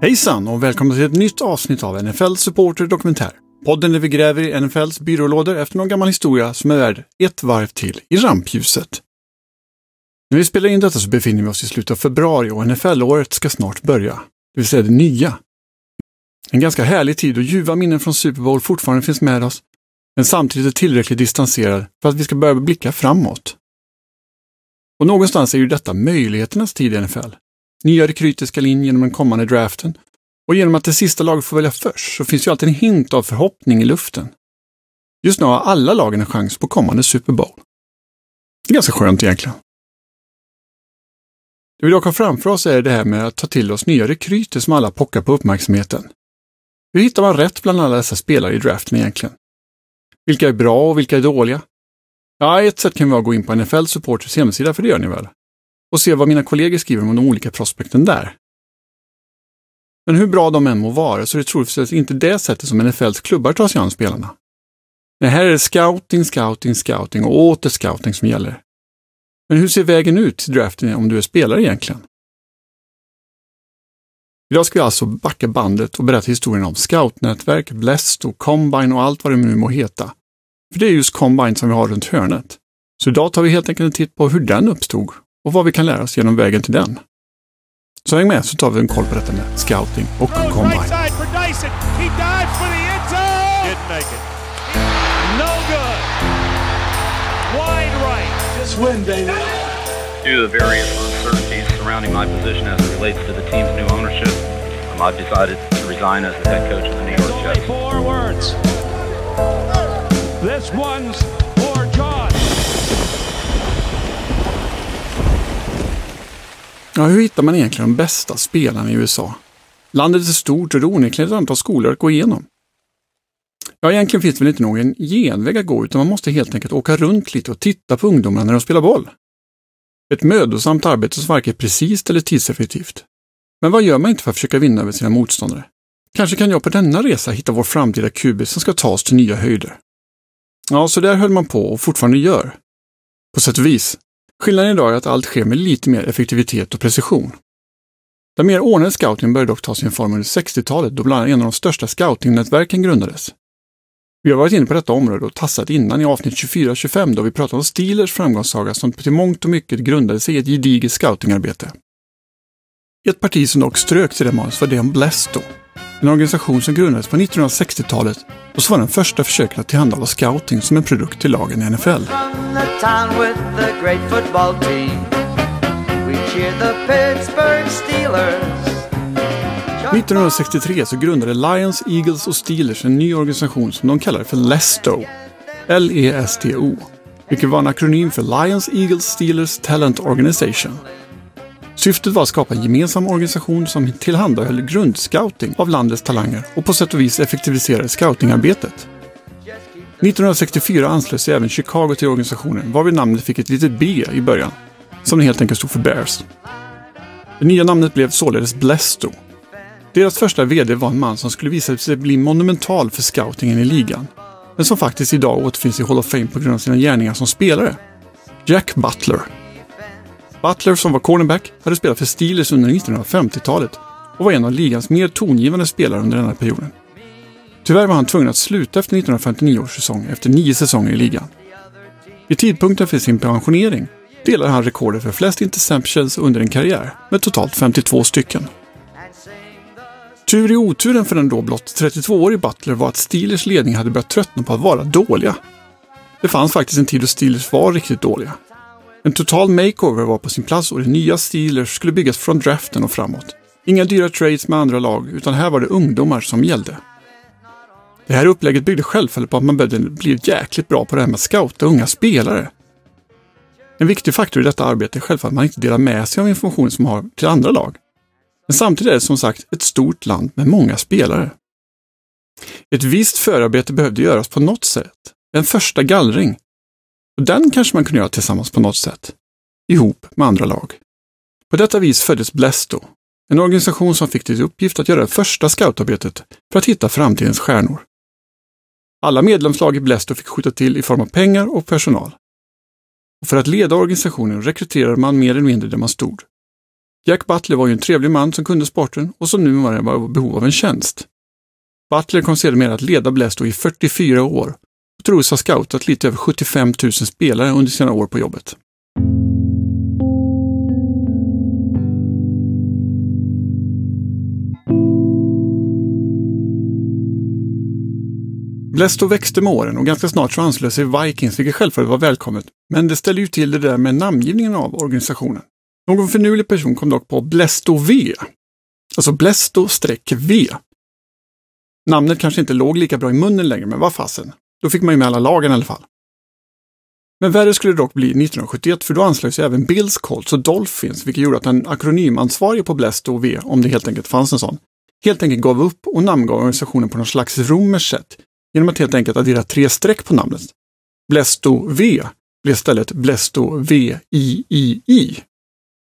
Hejsan och välkomna till ett nytt avsnitt av NFL Supporter Dokumentär. Podden där vi gräver i NFLs byrålådor efter någon gammal historia som är värd ett varv till i rampljuset. När vi spelar in detta så befinner vi oss i slutet av februari och NFL-året ska snart börja. Det vill säga det nya. En ganska härlig tid och ljuva minnen från Super Bowl fortfarande finns med oss, men samtidigt är tillräckligt distanserad för att vi ska börja blicka framåt. Och någonstans är ju detta möjligheternas tid i NFL. Nya rekryter ska in genom den kommande draften och genom att det sista laget får välja först så finns ju alltid en hint av förhoppning i luften. Just nu har alla lagen en chans på kommande Super Bowl. Det är ganska skönt egentligen. Det vi dock har framför oss är det här med att ta till oss nya rekryter som alla pockar på uppmärksamheten. Hur hittar man rätt bland alla dessa spelare i draften egentligen? Vilka är bra och vilka är dåliga? Ja, ett sätt kan vara att gå in på NFL Supporters hemsida, för det gör ni väl? Och se vad mina kollegor skriver om de olika prospekten där. Men hur bra de än må vara så är det troligtvis inte det sättet som NFLs klubbar tar sig an spelarna. Nej, här är det scouting, scouting, scouting och åter scouting som gäller. Men hur ser vägen ut till draften om du är spelare egentligen? Idag ska vi alltså backa bandet och berätta historien om scoutnätverk, Blest och Combine och allt vad det nu må heta. För det är just Combine som vi har runt hörnet. Så idag tar vi helt enkelt en titt på hur den uppstod och vad vi kan lära oss genom vägen till den. Så häng med så tar vi en koll på detta med scouting och combine. Due to the various uncertainties surrounding my position as it relates to the team's new ownership, um, I've decided to resign as the head coach of the New York Jets. Four words. This one's Ja, hur hittar man egentligen de bästa spelarna i USA? Landet är stort och det är onekligen ett antal skolor att gå igenom. Ja, egentligen finns det väl inte någon genväg att gå, utan man måste helt enkelt åka runt lite och titta på ungdomarna när de spelar boll. Ett mödosamt arbete som varken är precis eller tidseffektivt. Men vad gör man inte för att försöka vinna över sina motståndare? Kanske kan jag på denna resa hitta vår framtida QB som ska ta oss till nya höjder. Ja, så där höll man på och fortfarande gör. På sätt och vis. Skillnaden idag är att allt sker med lite mer effektivitet och precision. Den mer ordnade scoutingen började dock ta sin form under 60-talet då bland annat en av de största scoutingnätverken grundades. Vi har varit inne på detta område och tassat innan i avsnitt 24-25 då vi pratade om Steelers framgångssaga som till mångt och mycket grundade sig i ett gediget scoutingarbete. Ett parti som dock strök till det manus var det om Blesto, en organisation som grundades på 1960-talet och som var den första försöket att tillhandahålla scouting som en produkt till lagen i NFL. Team. We cheer the Pittsburgh Steelers. 1963 så grundade Lions, Eagles och Steelers en ny organisation som de kallade för LESTO. L-E-S-T-O. Vilket var en akronym för Lions, Eagles, Steelers Talent Organization. Syftet var att skapa en gemensam organisation som tillhandahöll grundscouting av landets talanger och på sätt och vis effektiviserade scoutingarbetet. 1964 anslöt sig även Chicago till organisationen varvid namnet fick ett litet B i början, som helt enkelt stod för Bears. Det nya namnet blev således Blesto. Deras första VD var en man som skulle visa sig bli monumental för scoutingen i ligan, men som faktiskt idag återfinns i Hall of Fame på grund av sina gärningar som spelare. Jack Butler. Butler, som var cornerback, hade spelat för Steelers under 1950-talet och var en av ligans mer tongivande spelare under denna perioden. Tyvärr var han tvungen att sluta efter 1959 års säsong efter nio säsonger i ligan. Vid tidpunkten för sin pensionering delade han rekordet för flest interceptions under en karriär med totalt 52 stycken. Tur i oturen för den då blott 32-årige Butler var att Steelers ledning hade börjat tröttna på att vara dåliga. Det fanns faktiskt en tid då Steelers var riktigt dåliga. En total makeover var på sin plats och det nya Steelers skulle byggas från draften och framåt. Inga dyra trades med andra lag, utan här var det ungdomar som gällde. Det här upplägget byggde självfallet på att man behövde bli jäkligt bra på det här med att scouta unga spelare. En viktig faktor i detta arbete är självfallet att man inte delar med sig av information som man har till andra lag. Men samtidigt är det som sagt ett stort land med många spelare. Ett visst förarbete behövde göras på något sätt. En första gallring. Och den kanske man kunde göra tillsammans på något sätt. Ihop med andra lag. På detta vis föddes Blesto, en organisation som fick till uppgift att göra det första scoutarbetet för att hitta framtidens stjärnor. Alla medlemslag i Blesto fick skjuta till i form av pengar och personal. Och för att leda organisationen rekryterade man mer eller mindre där man stod. Jack Butler var ju en trevlig man som kunde sporten och som nu var i behov av en tjänst. Butler kom sedermera att leda Blesto i 44 år och har scoutat lite över 75 000 spelare under sina år på jobbet. Blesto växte med åren och ganska snart så anslöt sig Vikings, vilket självfallet var välkommet. Men det ställde ju till det där med namngivningen av organisationen. Någon finurlig person kom dock på Blesto V. Alltså Blesto-V. Namnet kanske inte låg lika bra i munnen längre, men vad fasen. Då fick man ju med alla lagen i alla fall. Men värre skulle det dock bli 1971 för då anslöt sig även Bills Colts och Dolphins, vilket gjorde att den akronymansvarige på Blesto V, om det helt enkelt fanns en sån, helt enkelt gav upp och namngav organisationen på något slags romerskt sätt genom att helt enkelt addera tre streck på namnet. Blesto V blev istället Blesto VIII,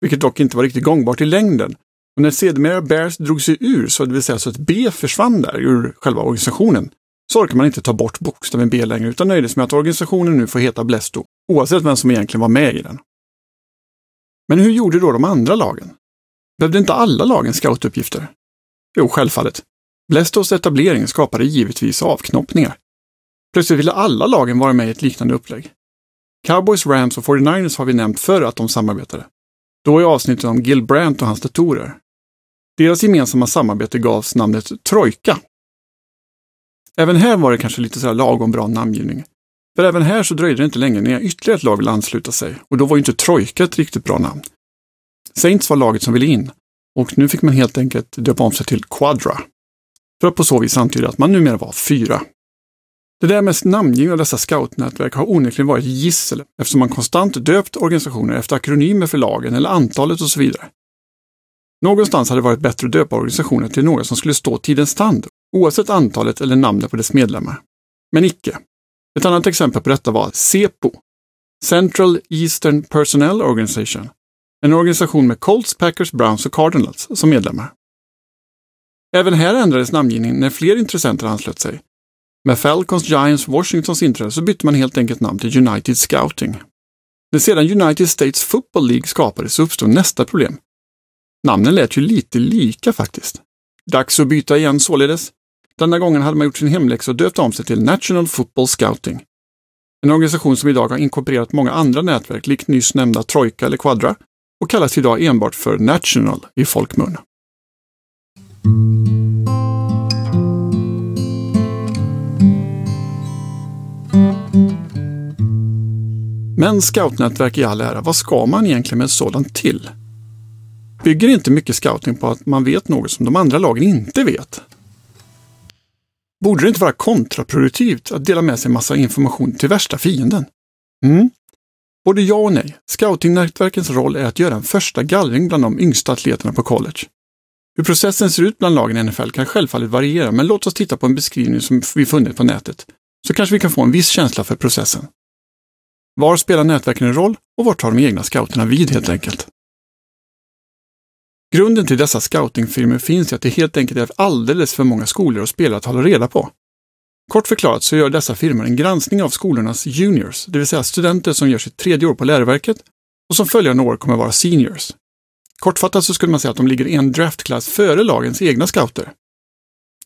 vilket dock inte var riktigt gångbart i längden. Och när sedermera Bears drog sig ur, så det vill säga så att B försvann där ur själva organisationen, så orkar man inte ta bort bokstaven B längre utan nöjde sig med att organisationen nu får heta Blesto, oavsett vem som egentligen var med i den. Men hur gjorde då de andra lagen? Behövde inte alla lagen scoutuppgifter? Jo, självfallet. Blestos etablering skapade givetvis avknoppningar. Plötsligt ville alla lagen vara med i ett liknande upplägg. Cowboys, Rams och 49ers har vi nämnt förr att de samarbetade. Då i avsnittet om Gil Brandt och hans datorer. Deras gemensamma samarbete gavs namnet Trojka. Även här var det kanske lite så här lagom bra namngivning. För även här så dröjde det inte länge när ytterligare ett lag ville ansluta sig och då var ju inte Trojka ett riktigt bra namn. Saints var laget som ville in och nu fick man helt enkelt döpa om sig till Quadra. För att på så vis antyda att man numera var fyra. Det där med namngivning av dessa scoutnätverk har onekligen varit gissel eftersom man konstant döpt organisationer efter akronymer för lagen eller antalet och så vidare. Någonstans hade det varit bättre att döpa organisationer till några som skulle stå tidens tand, oavsett antalet eller namnet på dess medlemmar. Men icke. Ett annat exempel på detta var CEPO, Central Eastern Personnel Organization, en organisation med Colts, Packers, Browns och Cardinals som medlemmar. Även här ändrades namngivningen när fler intressenter anslöt sig. Med Falcons, Giants och Washingtons inträde så bytte man helt enkelt namn till United Scouting. När sedan United States Football League skapades så uppstod nästa problem. Namnen lät ju lite lika faktiskt. Dags att byta igen således. Denna gången hade man gjort sin hemläxa och döpt om sig till National Football Scouting. En organisation som idag har inkorporerat många andra nätverk, likt nyss nämnda Trojka eller Quadra, och kallas idag enbart för National i folkmun. Men scoutnätverk i all ära, vad ska man egentligen med ett sådant till? Bygger inte mycket scouting på att man vet något som de andra lagen inte vet? Borde det inte vara kontraproduktivt att dela med sig massa information till värsta fienden? Mm. Både ja och nej. Scoutingnätverkens roll är att göra en första gallring bland de yngsta atleterna på college. Hur processen ser ut bland lagen i NFL kan självfallet variera, men låt oss titta på en beskrivning som vi funnit på nätet, så kanske vi kan få en viss känsla för processen. Var spelar nätverken en roll och var tar de egna scouterna vid helt enkelt? Grunden till dessa scoutingfirmor finns i att det helt enkelt är alldeles för många skolor och spelare att hålla reda på. Kort förklarat så gör dessa firmor en granskning av skolornas juniors, det vill säga studenter som gör sitt tredje år på läroverket och som följande år kommer vara seniors. Kortfattat så skulle man säga att de ligger en draftklass före lagens egna scouter.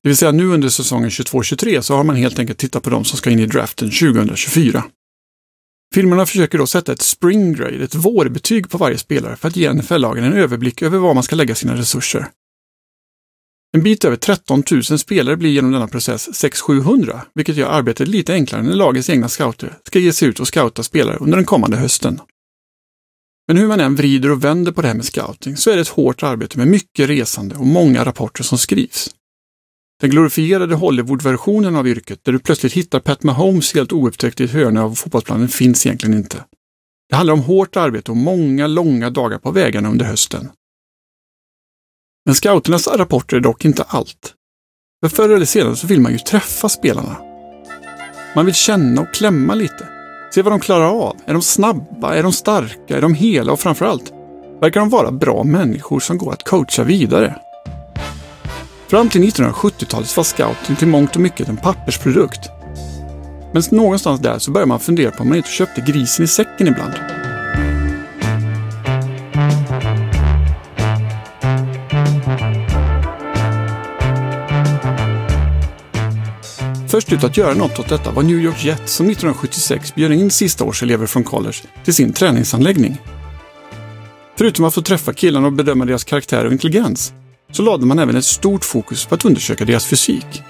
Det vill säga nu under säsongen 22-23 så har man helt enkelt tittat på de som ska in i draften 2024. Filmerna försöker då sätta ett spring grade, ett vårbetyg på varje spelare för att ge NFL-lagen en överblick över var man ska lägga sina resurser. En bit över 13 000 spelare blir genom denna process 600-700, vilket gör arbetet lite enklare när lagets egna scouter ska ge sig ut och scouta spelare under den kommande hösten. Men hur man än vrider och vänder på det här med scouting så är det ett hårt arbete med mycket resande och många rapporter som skrivs. Den glorifierade Hollywood-versionen av yrket, där du plötsligt hittar Pat Mahomes helt oupptäckt i ett hörn av fotbollsplanen, finns egentligen inte. Det handlar om hårt arbete och många långa dagar på vägarna under hösten. Men scouternas rapporter är dock inte allt. För förr eller senare så vill man ju träffa spelarna. Man vill känna och klämma lite. Se vad de klarar av. Är de snabba? Är de starka? Är de hela? Och framförallt, verkar de vara bra människor som går att coacha vidare? Fram till 1970-talet var scouting till mångt och mycket en pappersprodukt. Men någonstans där så började man fundera på om man inte köpte grisen i säcken ibland. Först ut att göra något åt detta var New York Jets som 1976 bjöd in sista års elever från college till sin träningsanläggning. Förutom att få träffa killarna och bedöma deras karaktär och intelligens så lade man även ett stort fokus på att undersöka deras fysik.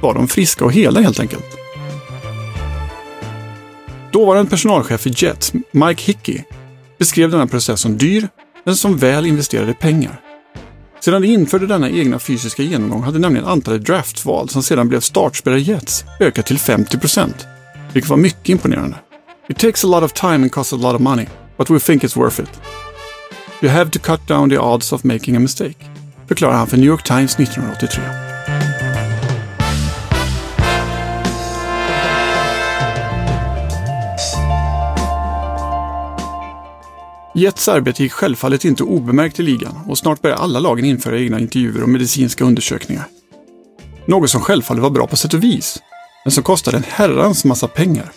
Var de friska och hela helt enkelt? Dåvarande personalchef i Jets, Mike Hickey, beskrev denna process som dyr men som väl investerade pengar. Sedan de införde denna egna fysiska genomgång hade nämligen antalet draftval som sedan blev startspelare Jets ökat till 50 procent, vilket var mycket imponerande. It takes a lot of time and costs a lot of money, but we think it's worth it. You have to cut down the odds of making a mistake, förklarar han för New York Times 1983. Jets arbete gick självfallet inte obemärkt i ligan och snart började alla lagen införa egna intervjuer och medicinska undersökningar. Något som självfallet var bra på sätt och vis, men som kostade en herrans massa pengar.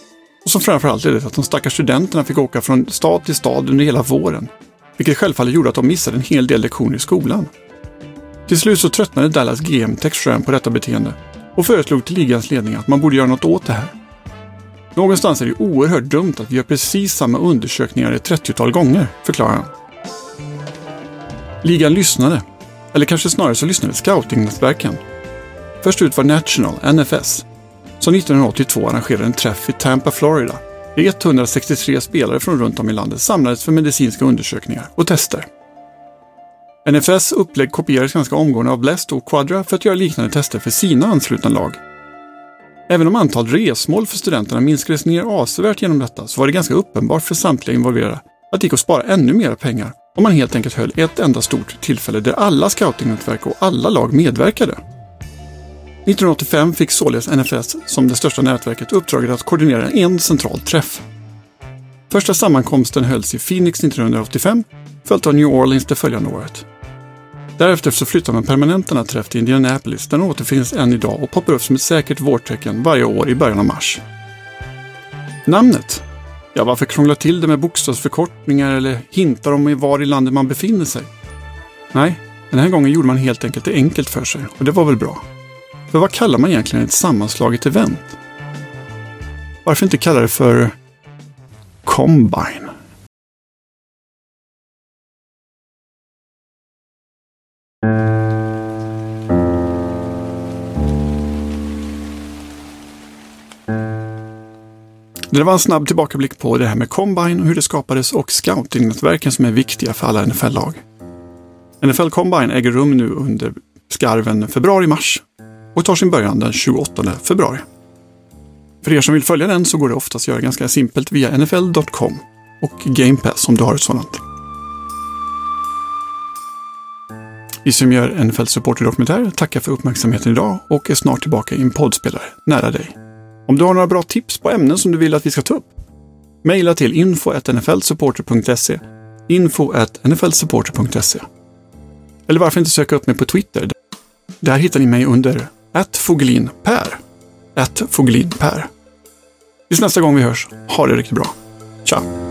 Och som framförallt ledde till att de stackars studenterna fick åka från stad till stad under hela våren. Vilket självfallet gjorde att de missade en hel del lektioner i skolan. Till slut så tröttnade Dallas GM Tex på detta beteende och föreslog till ligans ledning att man borde göra något åt det här. Någonstans är det oerhört dumt att vi gör precis samma undersökningar ett 30-tal gånger, förklarar han. Ligan lyssnade. Eller kanske snarare så lyssnade scoutingnätverken. Först ut var National, NFS, som 1982 arrangerade en träff i Tampa, Florida. Där 163 spelare från runt om i landet samlades för medicinska undersökningar och tester. NFS upplägg kopierades ganska omgående av Blest och Quadra för att göra liknande tester för sina anslutna lag. Även om antalet resmål för studenterna minskades ner avsevärt genom detta så var det ganska uppenbart för samtliga involverade att det gick att spara ännu mer pengar om man helt enkelt höll ett enda stort tillfälle där alla scoutingnätverk och alla lag medverkade. 1985 fick således NFS som det största nätverket uppdraget att koordinera en central träff. Första sammankomsten hölls i Phoenix 1985, följt av New Orleans det följande året. Därefter så flyttar man permanent denna träff till Indianapolis där den återfinns än idag och poppar upp som ett säkert vårtecken varje år i början av mars. Namnet? Ja, varför krångla till det med bokstavsförkortningar eller hintar om var i landet man befinner sig? Nej, den här gången gjorde man helt enkelt det enkelt för sig och det var väl bra. För vad kallar man egentligen ett sammanslaget event? Varför inte kalla det för Combine? Det var en snabb tillbakablick på det här med Combine och hur det skapades och scoutingnätverken som är viktiga för alla NFL-lag. NFL Combine äger rum nu under skarven februari-mars och tar sin början den 28 februari. För er som vill följa den så går det oftast att göra ganska simpelt via nfl.com och Game Pass om du har ett sådant. Vi som gör NFL Supporter Dokumentär tackar för uppmärksamheten idag och är snart tillbaka i en poddspelare nära dig. Om du har några bra tips på ämnen som du vill att vi ska ta upp, mejla till info.nflsupporter.se info.nflsupporter.se Eller varför inte söka upp mig på Twitter? Där hittar ni mig under @fogelinper. @fogelinper. Tills nästa gång vi hörs, ha det riktigt bra. Ciao!